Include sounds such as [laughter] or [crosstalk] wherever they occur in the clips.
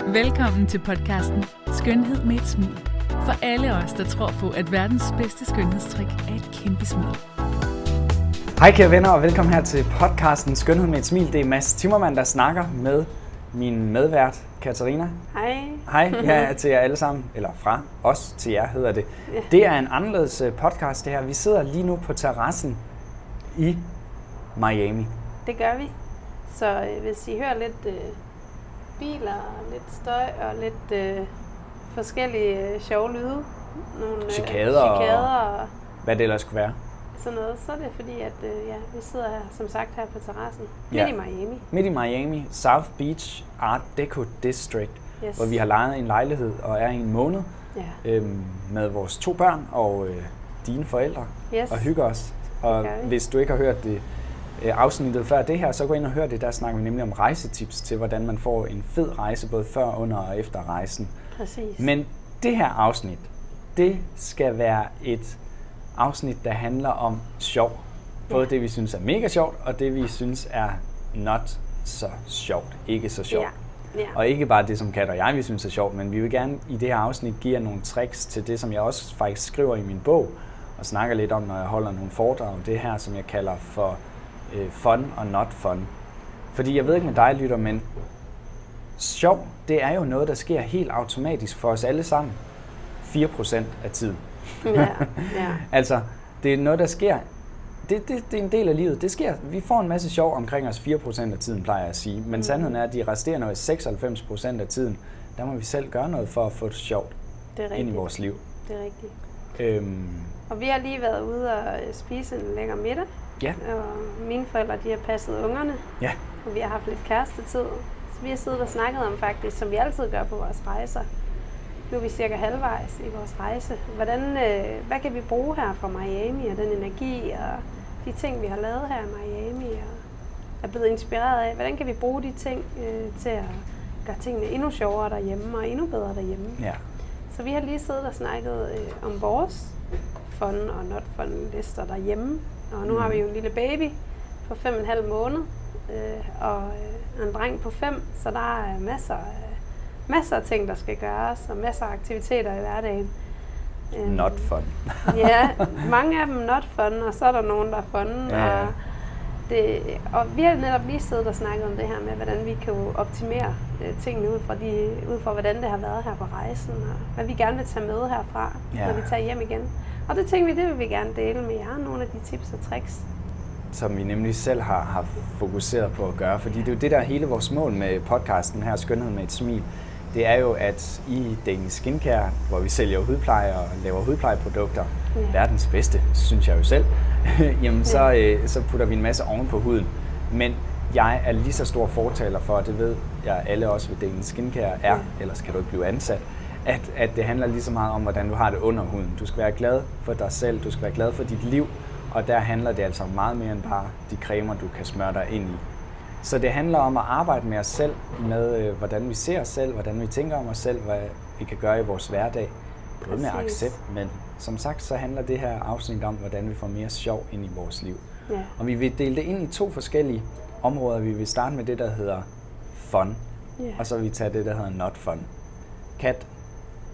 Velkommen til podcasten Skønhed med et smil. For alle os, der tror på, at verdens bedste skønhedstrik er et kæmpe smil. Hej kære venner, og velkommen her til podcasten Skønhed med et smil. Det er Mads Timmermann, der snakker med min medvært, Katarina. Hej. Hej, [laughs] ja, til jer alle sammen, eller fra os til jer hedder det. Ja. Det er en anderledes øh, podcast det her. Vi sidder lige nu på terrassen i Miami. Det gør vi. Så øh, hvis I hører lidt øh, biler, lidt støj og lidt øh, forskellige øh, sjove lyde, nogle øh, Chikader og- chikader og Hvad det ellers skulle være. sådan noget, så er det fordi, at øh, ja, vi sidder her, som sagt her på terrassen, Ja. midt i Miami. Midt i Miami, South Beach Art Deco District, Yes. hvor vi har lejet en lejlighed og er i en måned Ja. øhm, med vores to børn og øh, dine forældre. Yes. og hygge os. Og hvis du ikke har hørt det afsnittet før det her, så gå ind og hør det. Der snakker vi nemlig om rejsetips til, hvordan man får en fed rejse, både før, under og efter rejsen. Præcis. Men det her afsnit, det skal være et afsnit, der handler om sjov. Både Ja. det, vi synes er mega sjovt, og det, vi synes er not så sjovt. Ikke så sjovt. Ja. Ja. Og ikke bare det, som Kat og jeg vi synes er sjovt, men vi vil gerne i det her afsnit give jer nogle tricks til det, som jeg også faktisk skriver i min bog, og snakker lidt om, når jeg holder nogle foredrag. Det her, som jeg kalder for øh, fun og not fun. Fordi jeg ved ikke med dig, lytter, men sjov, det er jo noget, der sker helt automatisk for os alle sammen. 4% af tiden. ja. ja. [laughs] Altså, det er noget, der sker. Det, det, det er en del af livet. Det sker. Vi får en masse sjov omkring os 4% af tiden, plejer jeg at sige. Men sandheden er, at de resterende 96% af tiden, der må vi selv gøre noget for at få det sjovt Det er ind i vores liv. Det er rigtigt. Øhm, Og vi har lige været ude og spise en lækker middag. Ja, Og mine forældre, de har passet ungerne. ja, Og vi har haft lidt kærestetid. Så vi har siddet og snakket om faktisk, som vi altid gør på vores rejser. Nu er vi cirka halvvejs i vores rejse. Hvordan, øh, hvad kan vi bruge her fra Miami og den energi og de ting, vi har lavet her i Miami og er blevet inspireret af? Hvordan kan vi bruge de ting øh, til at gøre tingene endnu sjovere derhjemme og endnu bedre derhjemme? ja. Så vi har lige siddet og snakket øh, om vores fun og not fun lister derhjemme. Og nu har vi jo en lille baby på fem og en halv måned, øh, og øh, en dreng på fem, så der er masser, masser af ting, der skal gøres, og masser af aktiviteter i hverdagen. Øh, Not fun. [laughs] ja, [laughs] mange af dem not fun, og så er der nogen, der er fun. Ja. Og, det, og vi har netop lige siddet og snakket om det her med, hvordan vi kan optimere tingene ud fra, de, ud fra, hvordan det har været her på rejsen, og hvad vi gerne vil tage med herfra, Ja. når vi tager hjem igen. Og det tænker vi, det vil vi gerne dele med jer, nogle af de tips og tricks. som vi nemlig selv har, har fokuseret på at gøre. Fordi det er jo det, der er hele vores mål med podcasten her, Skønhed med et smil. Det er jo, at i Danish Skincare, hvor vi sælger hudpleje og laver hudplejeprodukter, Ja. verdens bedste, synes jeg jo selv, [laughs] jamen så, øh, så putter vi en masse oven på huden. Men jeg er lige så stor fortaler for, og det ved jeg alle også ved Danish Skincare er, ellers kan du ikke blive ansat, at, at det handler lige så meget om, hvordan du har det under huden. Du skal være glad for dig selv, du skal være glad for dit liv, og der handler det altså meget mere end bare de cremer, du kan smøre dig ind i. Så det handler om at arbejde med os selv, med øh, hvordan vi ser os selv, hvordan vi tænker om os selv, hvad vi kan gøre i vores hverdag. Både med accept, men som sagt, så handler det her afsnit om, hvordan vi får mere sjov ind i vores liv. Ja. Og vi vil dele det ind i to forskellige områder. Vi vil starte med det, der hedder fun, Ja. og så vil vi tage det, der hedder not fun. Kat,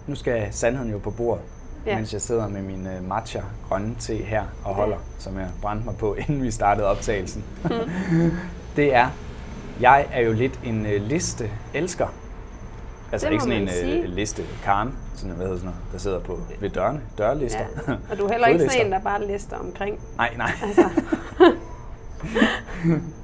nu skal sandheden jo på bordet, Ja. mens jeg sidder med min uh, matcha grønne te her og holder, Ja. som jeg brændte mig på, [laughs] inden vi startede optagelsen. [laughs] det er, jeg er jo lidt en uh, liste elsker. Altså Det ikke sådan en man sige. liste Karen, sådan, hvad hedder sådan noget, der sidder på ved dørene, dørlister. Ja. Og du er heller ikke sådan en, der bare lister omkring. Nej, nej. Altså, [laughs]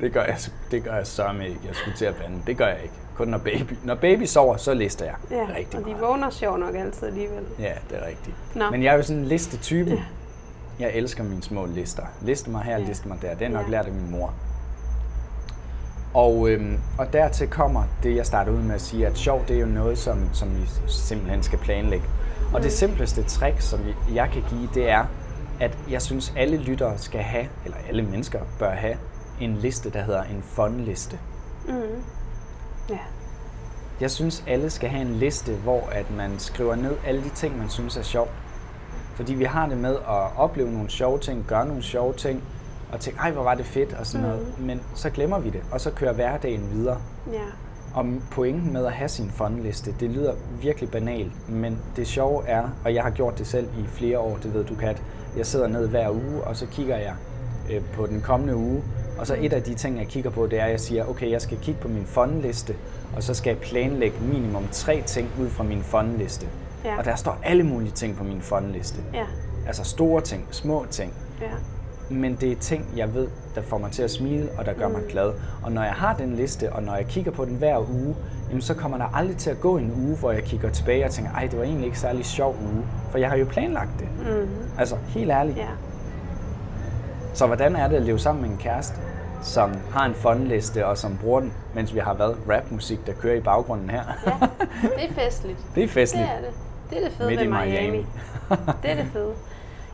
Det gør jeg, det gør jeg sørme ikke. Jeg skulle til at bande. Det gør jeg ikke. Kun når baby, når baby sover, så lister jeg ja. rigtig og de meget. vågner sjov nok altid alligevel. Ja, det er rigtigt. Nå. Men jeg er jo sådan en listetype. Ja. Jeg elsker mine små lister. Liste mig her, Ja. liste mig der. Det er nok Ja. lært af min mor. Og, øhm, og dertil kommer det, jeg startede ud med at sige, at sjov, det er jo noget, som, som vi simpelthen skal planlægge. Og det simpleste trick, som jeg kan give, det er, at jeg synes, alle lyttere skal have, eller alle mennesker bør have, en liste, der hedder en fun-liste. Mm. Ja. Jeg synes, alle skal have en liste, hvor at man skriver ned alle de ting, man synes er sjovt. Fordi vi har det med at opleve nogle sjove ting, gøre nogle sjove ting, og tænke, ej, hvor var det fedt, og sådan noget. Men så glemmer vi det, og så kører hverdagen videre. Ja. Og pointen med at have sin fondliste, det lyder virkelig banalt, men det sjove er, og jeg har gjort det selv i flere år, det ved du Kat, jeg sidder ned hver uge, og så kigger jeg øh, på den kommende uge, og så et af de ting, jeg kigger på, det er, at jeg siger, okay, jeg skal kigge på min fondliste, og så skal jeg planlægge minimum tre ting ud fra min fondliste. Ja. Og der står alle mulige ting på min fondliste. Ja. Altså store ting, små ting. Ja. Men det er ting, jeg ved, der får mig til at smile, og der gør mm. mig glad. Og når jeg har den liste, og når jeg kigger på den hver uge, jamen så kommer der aldrig til at gå en uge, hvor jeg kigger tilbage og tænker, ej, det var egentlig ikke særlig sjov uge. For jeg har jo planlagt det. Mm. Altså, helt ærligt. Ja. Så hvordan er det at leve sammen med en kæreste, som har en fondliste og som bruger den, mens vi har været rapmusik, der kører i baggrunden her? ja, det er festligt. [laughs] Det er festligt. Det er det. Det er det fede Midt ved Miami. Miami. det er det fede. [laughs]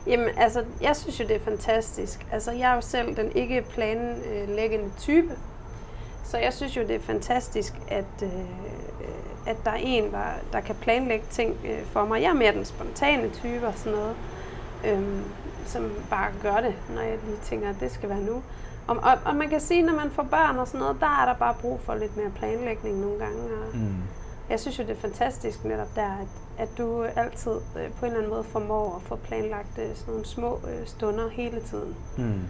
Jamen, altså, jeg synes jo, det er fantastisk. Altså, jeg er jo selv den ikke planlæggende type. Så jeg synes jo, det er fantastisk, at, øh, at der er en, der, der kan planlægge ting øh, for mig. Jeg er mere den spontane type og sådan noget, øh, som bare gør det, når jeg lige tænker, at det skal være nu. Og, og, og man kan sige, når man får børn og sådan noget, der er der bare brug for lidt mere planlægning nogle gange. Og mm. Jeg synes jo, det er fantastisk netop der, at, at du altid øh, på en eller anden måde formår at få planlagt øh, sådan nogle små øh, stunder hele tiden. Mm.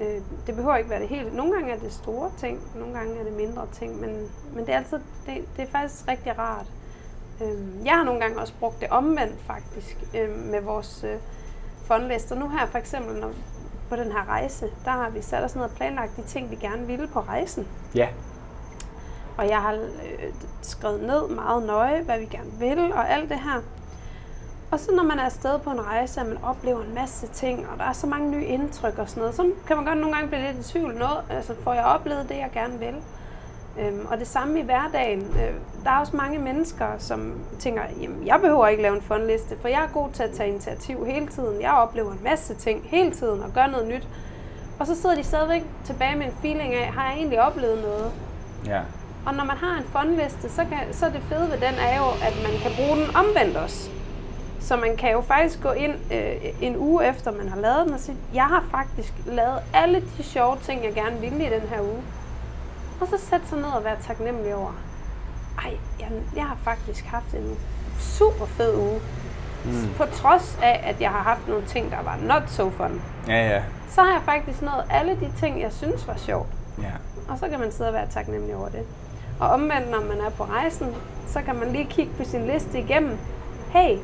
Øh, det behøver ikke være det hele. Nogle gange er det store ting, nogle gange er det mindre ting, men, men det, er altid, det, det er faktisk rigtig rart. Øh, jeg har nogle gange også brugt det omvendt faktisk øh, med vores øh, fondlister. Nu her for eksempel, når, på den her rejse, der har vi sat os ned og planlagt de ting, vi gerne ville på rejsen. Ja. Og jeg har øh, skrevet ned meget nøje, hvad vi gerne vil og alt det her. Og så når man er afsted på en rejse, og man oplever en masse ting, og der er så mange nye indtryk og sådan noget, så kan man godt nogle gange blive lidt i tvivl. Noget, altså får jeg oplevet det, jeg gerne vil? Øhm, og det samme i hverdagen. Øh, der er også mange mennesker, som tænker, jamen jeg behøver ikke lave en fondliste, for jeg er god til at tage initiativ hele tiden. Jeg oplever en masse ting hele tiden og gør noget nyt. Og så sidder de stadigvæk tilbage med en feeling af, har jeg egentlig oplevet noget? Ja. Og når man har en fondliste, så, kan, så det fede ved den er jo, at man kan bruge den omvendt også. Så man kan jo faktisk gå ind øh, en uge efter, man har lavet den og sige, jeg har faktisk lavet alle de sjove ting, jeg gerne ville i den her uge. Og så sætte sig ned og være taknemmelig over, ej, jeg, jeg har faktisk haft en super fed uge. Mm. På trods af, at jeg har haft nogle ting, der var not so fun. Ja, ja. Så har jeg faktisk nået alle de ting, jeg synes var sjovt. Ja. Og så kan man sidde og være taknemmelig over det. Og omvendt, når man er på rejsen, så kan man lige kigge på sin liste igennem. Hey,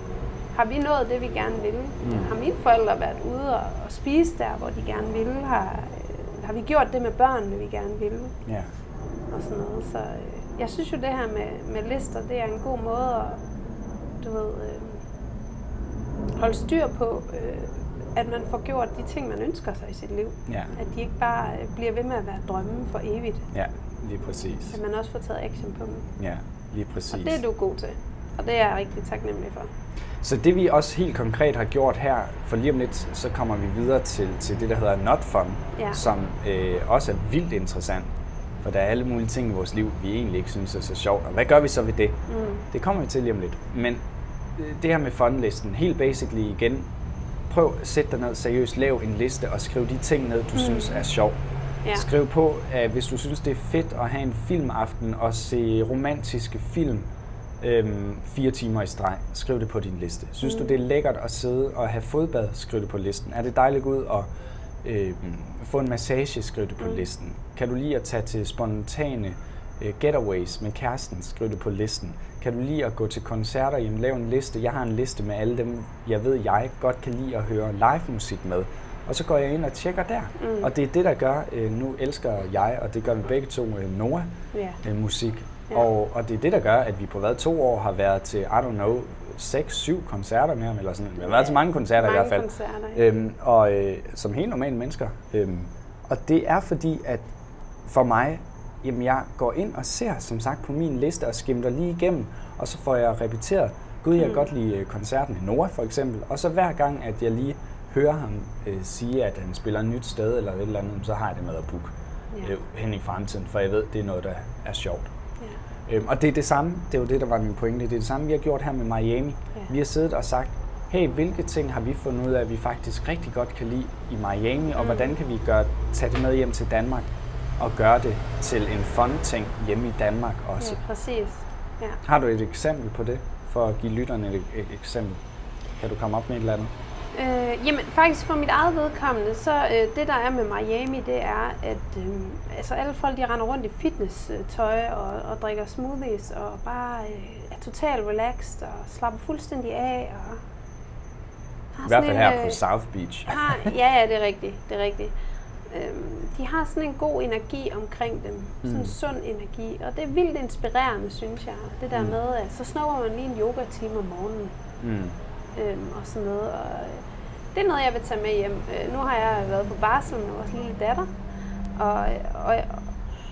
har vi nået det, vi gerne ville? Mm. Har mine forældre været ude og, og spise der, hvor de gerne ville? Har, øh, har vi gjort det med børnene, vi gerne ville? Ja. Og sådan noget. Så øh, jeg synes jo, det her med, med lister, det er en god måde at du ved, øh, holde styr på, øh, at man får gjort de ting, man ønsker sig i sit liv. Ja. At de ikke bare øh, bliver ved med at være drømme for evigt. Ja, lige præcis. At man også får taget action på dem. Ja, lige præcis. Og det er du god til. Og det er jeg rigtig taknemmelig for. Så det vi også helt konkret har gjort her, for lige om lidt, så kommer vi videre til, til det, der hedder Not Fun, ja. som øh, også er vildt interessant. For der er alle mulige ting i vores liv, vi egentlig ikke synes er så sjovt. Og hvad gør vi så ved det? Mm. Det kommer vi til lige om lidt. Men øh, det her med fundlisten, helt basically igen, prøv at sætte dig ned seriøst, lav en liste og skriv de ting ned, du mm. synes er sjov. Ja. Skriv på, at hvis du synes, det er fedt at have en filmaften og se romantiske film øhm, fire timer i streg, skriv det på din liste. Synes mm. du, det er lækkert at sidde og have fodbad, skriv det på listen. Er det dejligt at gå ud og øhm, få en massage, skriv det på mm. listen. Kan du lide at tage til spontane øh, getaways med kæresten, skriv det på listen. Kan du lide at gå til koncerter, jamen lav en liste. Jeg har en liste med alle dem, jeg ved, jeg godt kan lide at høre live musik med. Og så går jeg ind og tjekker der. Mm. Og det er det, der gør, øh, nu elsker jeg, og det gør vi begge to, øh, Noah, yeah. øh, musik. Yeah. Og, og det er det, der gør, at vi på hvad to år har været til, I don't know, 6-7 koncerter med ham, eller sådan. Vi har været til mange koncerter mange i hvert fald. Koncerter, ja. øhm, og øh, som helt normale mennesker. Øhm, og det er fordi, at for mig jamen jeg går ind og ser, som sagt, på min liste og skimter lige igennem, og så får jeg repeteret, gud, jeg mm. godt lide øh, koncerten i Nora for eksempel, og så hver gang, at jeg lige hører ham øh, sige, at han spiller et nyt sted eller et eller andet, så har jeg det med at booke ja. øh, hen i fremtiden, for jeg ved, det er noget, der er sjovt. Ja. Øhm, og det er det samme, det er jo det, der var min pointe, det er det samme, vi har gjort her med Miami. Ja. Vi har siddet og sagt, hey, hvilke ting har vi fundet ud af, at vi faktisk rigtig godt kan lide i Miami, og mm. hvordan kan vi gøre, tage det med hjem til Danmark? at gøre det til en fun ting hjemme i Danmark også. Ja, præcis. Ja. Har du et eksempel på det, for at give lytterne et, et eksempel? Kan du komme op med et eller andet? Øh, jamen faktisk for mit eget vedkommende, så øh, det der er med Miami, det er, at øh, altså alle folk de render rundt i fitness-tøj og, og drikker smoothies og bare øh, er totalt relaxed og slapper fuldstændig af. Og I hvert fald her på South Beach. Har, [laughs] ja, ja, det er rigtigt. Det er rigtigt. Øhm, de har sådan en god energi omkring dem. Sådan en Mm. sund energi. Og det er vildt inspirerende, synes jeg. Det der Mm. med, at så snupper man lige en yoga-time om morgenen. Mm. Øhm, og sådan noget. Og øh, det er noget, jeg vil tage med hjem. Øh, nu har jeg været på barsel med vores lille datter, og, og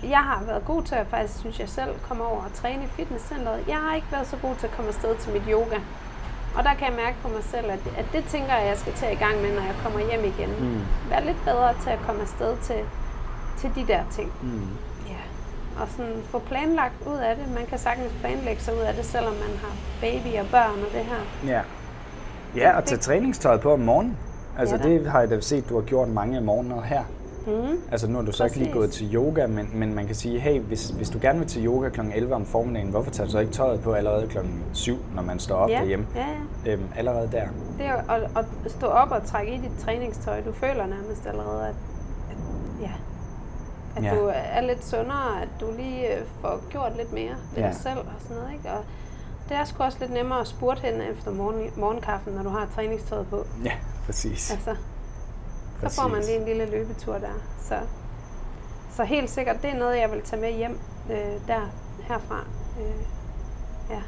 jeg har været god til at faktisk, synes jeg selv, komme over og træne i fitnesscenteret. Jeg har ikke været så god til at komme afsted til mit yoga. Og der kan jeg mærke på mig selv, at, at det tænker jeg, jeg skal tage i gang med, når jeg kommer hjem igen. Mm. Være lidt bedre til at komme afsted til, til de der ting. Mm. Ja. Og sådan få planlagt ud af det. Man kan sagtens planlægge sig ud af det, selvom man har baby og børn og det her. Ja. Ja, og tage træningstøjet på om morgenen. Altså Ja da. det har jeg da set, du har gjort mange morgener her. Mm. Altså nu har du så ikke lige gået til yoga, men, men man kan sige, hey, hvis, hvis du gerne vil til yoga kl. 11 om formiddagen, hvorfor tager du så ikke tøjet på allerede kl. 7, når man står op ja. derhjemme? Ja, ja. Øhm, allerede der. Det er at, at stå op og trække i dit træningstøj. Du føler nærmest allerede, at, at, ja, at Ja. ja. du er lidt sundere, at du lige øh, får gjort lidt mere ved Ja. dig selv og sådan noget. Ikke? Og det er sgu også lidt nemmere at spurte hen efter morgen, morgenkaffen, når du har træningstøjet på. Ja, præcis. Altså, så får man lige en lille løbetur der. Så, så helt sikkert, det er noget, jeg vil tage med hjem øh, der herfra. Øh, ja.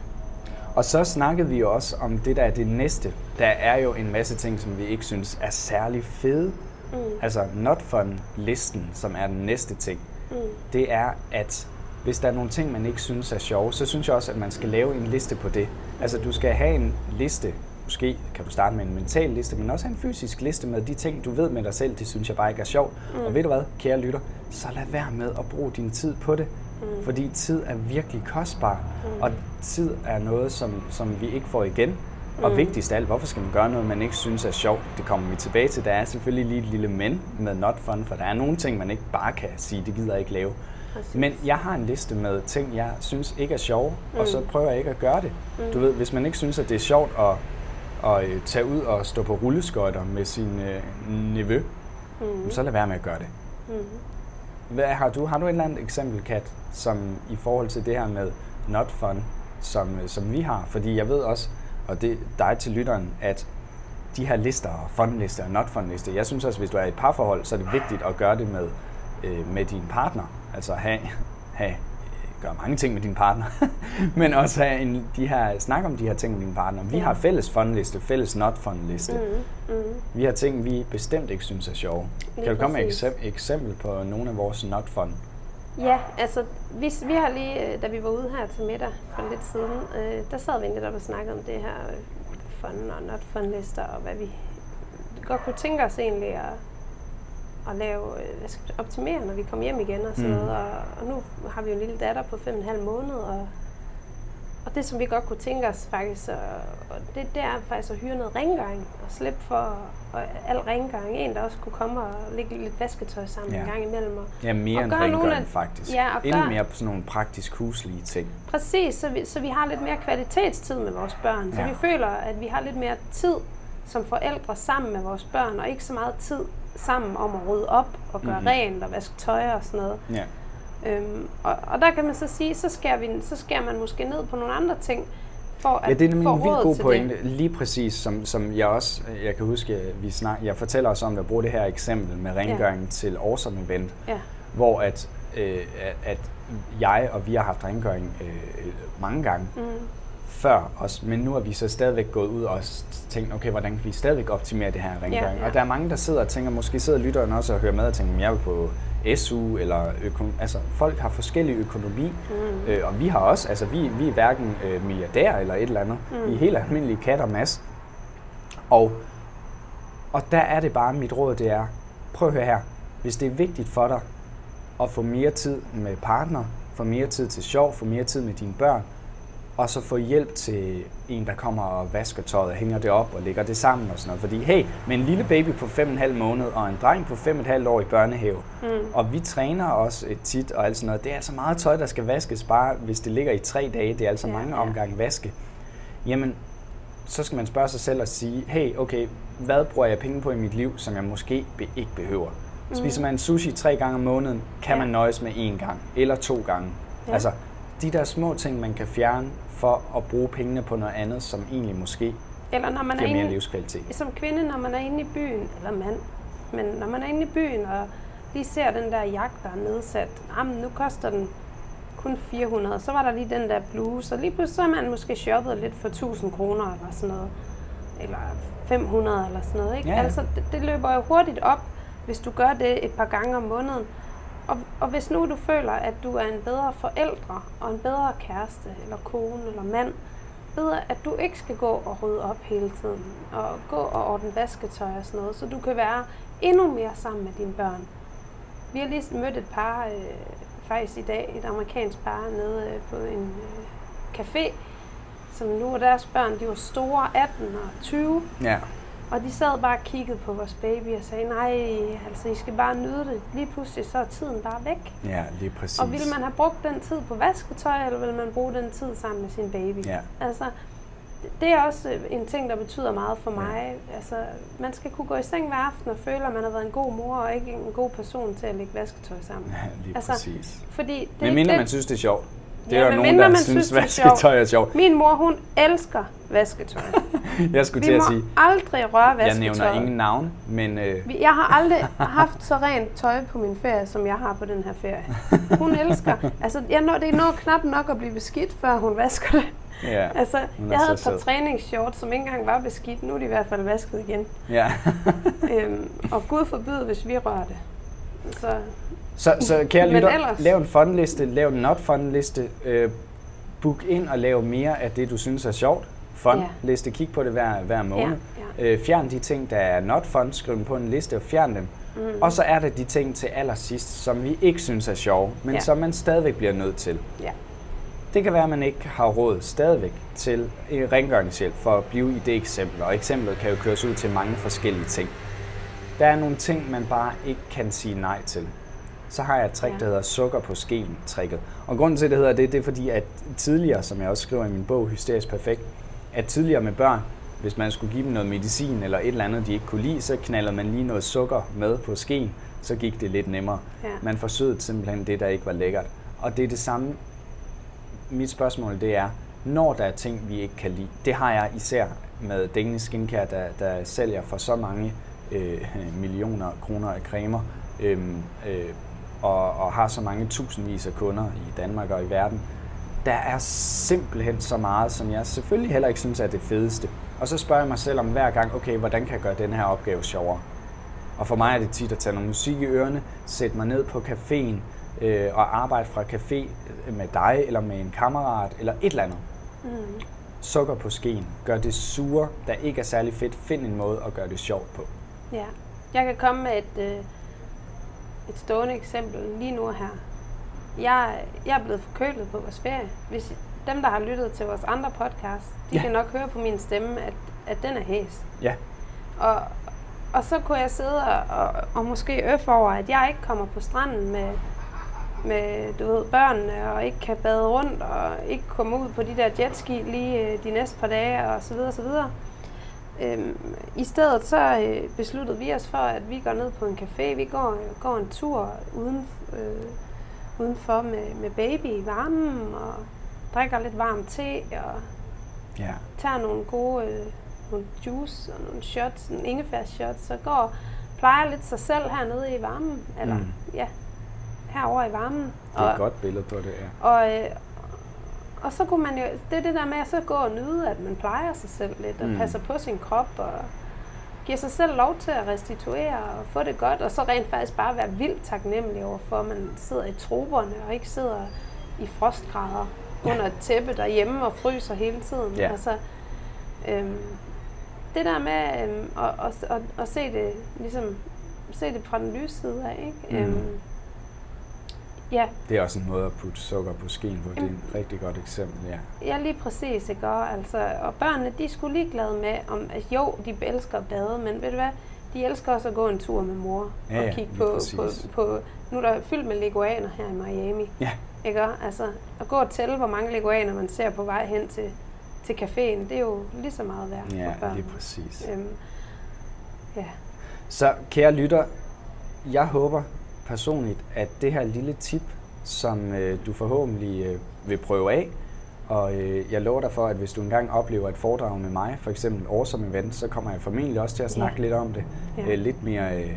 Og så snakkede vi også om det, der er det næste. Der er jo en masse ting, som vi ikke synes er særlig fede. Mm, Altså not fun-listen, som er den næste ting. mm, det er, at hvis der er nogle ting, man ikke synes er sjove, så synes jeg også, at man skal lave en liste på det. Altså, du skal have en liste. Måske kan du starte med en mental liste, men også have en fysisk liste med de ting, du ved med dig selv, det synes jeg bare ikke er sjovt. Mm. Og ved du hvad, kære lytter, så lad være med at bruge din tid på det. Mm. Fordi tid er virkelig kostbar, mm. og tid er noget, som, som vi ikke får igen. Og Mm. vigtigst af alt, hvorfor skal man gøre noget, man ikke synes er sjovt? Det kommer vi tilbage til. Der er selvfølgelig lige et lille men med not fun, for der er nogle ting, man ikke bare kan sige, det gider jeg ikke lave. præcis. Men jeg har en liste med ting, jeg synes ikke er sjove, mm. og så Mm. prøver jeg ikke at gøre det. Mm. Du ved, hvis man ikke synes, at det er sjovt at, at øh, tage ud og stå på rulleskøjter med sin øh, nevø, Mm, så lad være med at gøre det. mm. Hvad har du? Har du et eller andet eksempel, Kat, som i forhold til det her med not fun, som, øh, som vi har? Fordi jeg ved også, og det dig til lytteren, at de her lister, fun-lister og not fun-lister, jeg synes også, hvis du er i et parforhold, så er det vigtigt at gøre det med, øh, med din partner. Altså have, have gøre mange ting med din partner, [laughs] men også have en, de her, snakke om de her ting med din partner. Vi Ja. har fælles fun-liste, fælles not fun-liste. Mm, mm. Vi har ting, vi bestemt ikke synes er sjove. Lige kan du komme med et præcis. eksem- eksempel på nogle af vores not fun? Ja, altså vi, vi har lige, øh, da vi var ude her til middag for lidt siden, øh, der sad vi netop og snakkede om det her øh, fun og not fun lister, og hvad vi godt kunne tænke os egentlig at, at lave, øh, hvad skal optimere, når vi kom hjem igen og sådan Mm. noget. Og, og nu har vi jo en lille datter på fem og en halv måned, og, og det, som vi godt kunne tænke os faktisk, og, det, det er faktisk at hyre noget rengøring og slippe for og al rengøring. En, der også kunne komme og lægge lidt vasketøj sammen Ja. en gang imellem. Og, Ja, mere Og end nogle rengøring af- faktisk. Ja, og Endnu mere på sådan nogle praktisk huslige ting. Præcis, så vi, så vi har lidt mere kvalitetstid med vores børn. Så Ja. vi føler, at vi har lidt mere tid som forældre sammen med vores børn, og ikke så meget tid sammen om at rydde op og gøre Mhm. mm-hmm. rent og vaske tøj og sådan noget. Ja. Øhm, og, og der kan man så sige, så skærer, vi, så skærer man måske ned på nogle andre ting, for at Ja, det er nemlig en vildt god pointe. Det. Lige præcis, som, som jeg også, jeg kan huske, vi snak, jeg fortæller os om at bruge det her eksempel med rengøring ja. til awesome event, Ja. hvor at, øh, at, jeg og vi har haft rengøring øh, mange gange Mm, før os, men nu er vi så stadigvæk gået ud og tænkt, okay, hvordan kan vi stadigvæk optimere det her rengøring? Ja, ja. Og der er mange, der sidder og tænker, måske sidder lytteren også og hører med og tænker, "Men jeg jo på SU, eller økonom, altså folk har forskellig økonomi, mm, Øh, og vi har også, altså vi, vi er hverken øh, milliardærer eller et eller andet. Mm. Vi er helt almindelige kat og mas. Og, og der er det bare, mit råd det er, prøv at høre her. Hvis det er vigtigt for dig at få mere tid med partner, få mere tid til sjov, få mere tid med dine børn, og så få hjælp til en, der kommer og vasker tøjet og hænger det op og lægger det sammen og sådan noget. Fordi hey, med en lille baby på 5,5 måneder og en dreng på 5,5 år i børnehave, mm. og vi træner også tit og alt sådan noget, det er altså meget tøj, der skal vaskes, bare hvis det ligger i tre dage, det er altså ja, mange ja. omgange vaske. Jamen, så skal man spørge sig selv og sige, hey, okay, hvad bruger jeg penge på i mit liv, som jeg måske be- ikke behøver? Mm. Spiser man sushi tre gange om måneden, kan ja. man nøjes med én gang eller to gange. Ja. Altså, de der små ting, man kan fjerne for at bruge pengene på noget andet, som egentlig måske eller når man giver er mere inde, livskvalitet. Som kvinde, når man er inde i byen, eller mand, men når man er inde i byen og lige ser den der jagt, der er nedsat, jamen nu koster den kun 400, så var der lige den der bluse, og lige pludselig så er man måske shoppet lidt for 1000 kroner eller sådan noget, eller 500 eller sådan noget. Ikke? Ja. Altså, det, det løber jo hurtigt op, hvis du gør det et par gange om måneden. Og, og hvis nu du føler, at du er en bedre forældre og en bedre kæreste eller kone eller mand, ved at du ikke skal gå og rydde op hele tiden og gå og ordne vasketøj og sådan noget, så du kan være endnu mere sammen med dine børn. Vi har lige mødt et par, øh, faktisk i dag, et amerikansk par nede øh, på en øh, café, som nu er deres børn, de var store, 18 og 20. Ja. Og de sad bare og kiggede på vores baby og sagde, nej, altså I skal bare nyde det. Lige pludselig så er tiden bare væk. Ja, lige præcis. Og ville man have brugt den tid på vasketøj, eller ville man bruge den tid sammen med sin baby? Ja. Altså, det er også en ting, der betyder meget for mig. Ja. Altså, man skal kunne gå i seng hver aften og føle, at man har været en god mor og ikke en god person til at lægge vasketøj sammen. Ja, lige altså, præcis. Fordi det Men mindre man synes, det er sjovt. Det er ja, der nogen, der man synes, vasketøj er sjovt. Min mor, hun elsker vasketøj. [laughs] jeg skulle til at sige... Vi må aldrig røre vasketøj. Jeg nævner ingen navn, men... Øh... Jeg har aldrig haft så rent tøj på min ferie, som jeg har på den her ferie. Hun elsker... [laughs] Altså, jeg når, det er noget knap nok at blive beskidt, før hun vasker det. Ja, [laughs] altså, jeg havde et par træningsshorts, som ikke engang var beskidt. Nu er de i hvert fald vasket igen. Ja. øhm, og Gud forbyde, hvis vi rører det. Så, så, så kære lytter, ellers... lav en fundliste, lav en not fundliste, øh, book ind og lav mere af det, du synes er sjovt. Fun ja. liste, kig på det hver, hver måned. Ja, ja. Øh, fjern de ting, der er not fun, skriv dem på en liste og fjern dem. Mm. Og så er det de ting til allersidst, som vi ikke synes er sjove, men ja. som man stadigvæk bliver nødt til. Ja. Det kan være, at man ikke har råd stadigvæk til rengøringshjælp for at blive i det eksempel, og eksemplet kan jo køres ud til mange forskellige ting. Der er nogle ting, man bare ikke kan sige nej til. Så har jeg et trick, ja. der hedder sukker på skeen tricket. Og grunden til, at det hedder det, det er fordi, at tidligere, som jeg også skriver i min bog, Hysterisk Perfekt, at tidligere med børn, hvis man skulle give dem noget medicin eller et eller andet, de ikke kunne lide, så knalder man lige noget sukker med på skeen, så gik det lidt nemmere. Ja. Man forsøgte simpelthen det, der ikke var lækkert. Og det er det samme. Mit spørgsmål det er, når der er ting, vi ikke kan lide, det har jeg især med Danish Skincare, der, der sælger for så mange øh, [laughs] millioner kroner af cremer, øh, øh, og, og har så mange tusindvis af kunder i Danmark og i verden. Der er simpelthen så meget, som jeg selvfølgelig heller ikke synes er det fedeste. Og så spørger jeg mig selv om hver gang, okay, hvordan kan jeg gøre den her opgave sjovere? Og for mig er det tit at tage noget musik i ørene, sætte mig ned på caféen øh, og arbejde fra café med dig eller med en kammerat eller et eller andet. Mm. Sukker på skeen. Gør det sure, der ikke er særlig fedt. Find en måde at gøre det sjovt på. Ja. Jeg kan komme med et, øh, et stående eksempel lige nu her. Jeg, jeg er blevet forkølet på vores ferie. Hvis dem, der har lyttet til vores andre podcast, de ja. kan nok høre på min stemme, at, at den er hæs. Ja. Og, og så kunne jeg sidde og, og, og måske øffe over, at jeg ikke kommer på stranden med, med du ved, børnene, og ikke kan bade rundt, og ikke komme ud på de der jetski lige øh, de næste par dage, og så videre, og så videre. Øhm, I stedet så øh, besluttede vi os for, at vi går ned på en café. Vi går, går en tur uden, øh, udenfor med, med baby i varmen og drikker lidt varm te og ja. tager nogle gode øh, nogle juice og nogle shots, en ingefær shots, så går plejer lidt sig selv hernede i varmen, eller mm. ja, herover i varmen. Det er og, et godt billede på det, ja. Og, øh, og så kunne man jo, det er det der med at så gå og nyde, at man plejer sig selv lidt, og mm. passer på sin krop, og giver sig selv lov til at restituere og få det godt, og så rent faktisk bare være vildt taknemmelig over for, at man sidder i troberne og ikke sidder i frostgrader under et tæppe derhjemme og fryser hele tiden. Ja. Altså, øhm, det der med øhm, at, at, at, at se det ligesom se det fra den lyse side af, ikke? Mm. Øhm, Ja, Det er også en måde at putte sukker på skeen på. Det er et rigtig godt eksempel, ja. ja lige præcis, ikke? Og, altså, og børnene, de sgu ligeglade med, om, at jo, de elsker at bade, men ved du hvad, de elsker også at gå en tur med mor Ja, og ja, kigge på, på, på, nu er der fyldt med leguaner her i Miami, Ja, ikke? Altså, at gå og tælle, hvor mange leguaner man ser på vej hen til, til caféen, det er jo lige så meget værd ja for børn. lige præcis. Øhm, ja, Så kære lytter, jeg håber personligt, at det her lille tip, som øh, du forhåbentlig øh, vil prøve af, og øh, jeg lover dig for, at hvis du engang oplever et foredrag med mig, for eksempel Awesome Event, så kommer jeg formentlig også til at snakke Ja. lidt om det. Ja. Øh, lidt mere øh,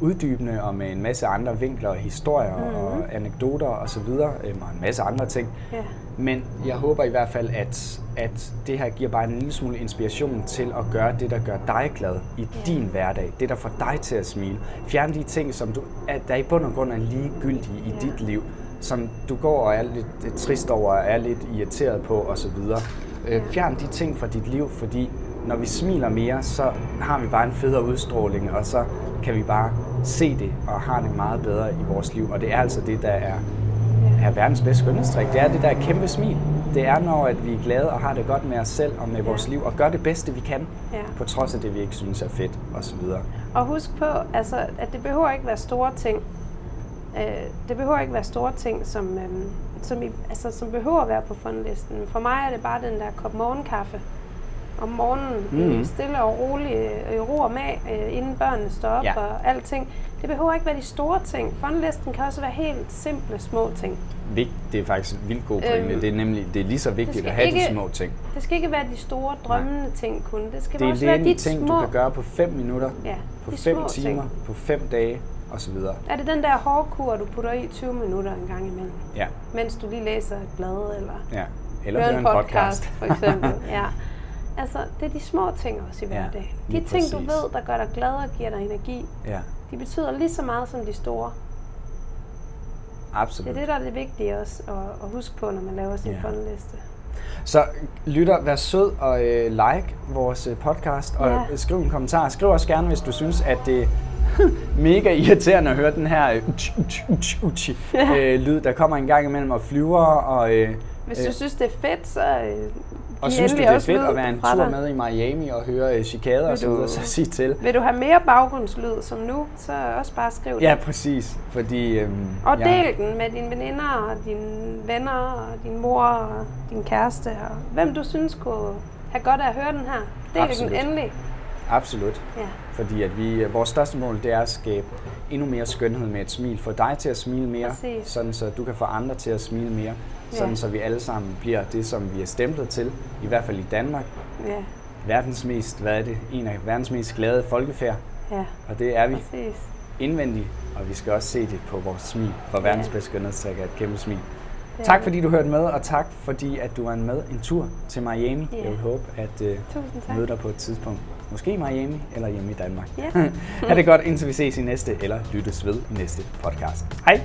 uddybende og med en masse andre vinkler og historier Mhm. og anekdoter osv. Øh, og en masse andre ting. ja, Men jeg håber i hvert fald, at, at det her giver bare en lille smule inspiration til at gøre det, der gør dig glad i Ja. din hverdag. Det, der får dig til at smile. Fjern de ting, som du, er, der i bund og grund er ligegyldige i Ja. dit liv. Som du går og er lidt trist over, og er lidt irriteret på osv. Øh, fjern de ting fra dit liv, fordi når vi smiler mere, så har vi bare en federe udstråling, og så kan vi bare se det og har det meget bedre i vores liv. Og det er altså det, der er er verdens bedste skønhedstrik. Det er det der kæmpe smil. Det er, når at vi er glade og har det godt med os selv og med vores Ja. liv, og gør det bedste, vi kan, ja. på trods af det, vi ikke synes er fedt osv. Og husk på, altså, at det behøver ikke være store ting. Øh, det behøver ikke være store ting, som, øhm, som, I, altså, som behøver at være på fundlisten. For mig er det bare den der kop morgenkaffe om morgenen, mm. stille og roligt, øh, i ro og mag, øh, inden børnene står op Ja. og alting. Det behøver ikke være de store ting. Fundlisten kan også være helt simple, små ting. Vigt, det er faktisk en vildt god pointe. Øhm, det er nemlig det er lige så vigtigt at have ikke- de små ting. Det skal ikke være de store drømmende ting kun. Det skal Det også være de ting, små. du kan gøre på 5 minutter, Ja, på de 5 små timer, ting. på 5 dage osv. Er det den der hårdkur, du putter i 20 minutter en gang imellem? Ja, Mens du lige læser et blad eller ja. Eller hører høre en en podcast, podcast. for eksempel. [laughs] ja. Altså, det er de små ting også i Ja, hverdagen. De lige ting, du præcis. ved, der gør dig glad og giver dig energi, ja, de betyder lige så meget som de store. Det absolut. er det, der er det vigtige også at, at huske på, når man laver sin Ja. fundliste. Så lytter, vær sød og øh, like vores øh, podcast, og Ja. ja. skriv en kommentar. Skriv også gerne, hvis du synes, at det [laughs] mega irriterende at høre den her øh, uchi, øh, lyd, der kommer en gang imellem og flyver. Og, øh, Hvis øh, du synes, det er fedt, så øh, og synes du, det er fedt at være en tur dig. med i Miami og høre øh, chikader og så videre, så sig til. Vil du have mere baggrundslyd som nu, så også bare skriv det. Ja, præcis. Fordi, øhm, Og ja, del den med dine veninder, og dine venner, og din mor, og din kæreste, og hvem du synes kunne have godt af at høre den her. Del Absolut. den endelig. Absolut. Ja. Fordi at vi, vores største mål, det er at skabe endnu mere skønhed med et smil. Få dig til at smile mere, Præcis. sådan så du kan få andre til at smile mere. Sådan Ja. så vi alle sammen bliver det, som vi er stemplet til, i hvert fald i Danmark. Ja, Verdens mest, hvad er det? En af verdens mest glade folkefærd. ja, Og det er vi præcis. indvendigt, og vi skal også se det på vores smil. For verdens bedste skønhedstræk er et kæmpe smil. Det Tak fordi du hørte med, og tak fordi at du er med en tur til Miami. Ja. Jeg vil håbe at uh, møde dig på et tidspunkt. Måske i Miami eller hjemme i Danmark. Ja. [laughs] ha' det godt, indtil vi ses i næste, eller lyttes ved i næste podcast. Hej.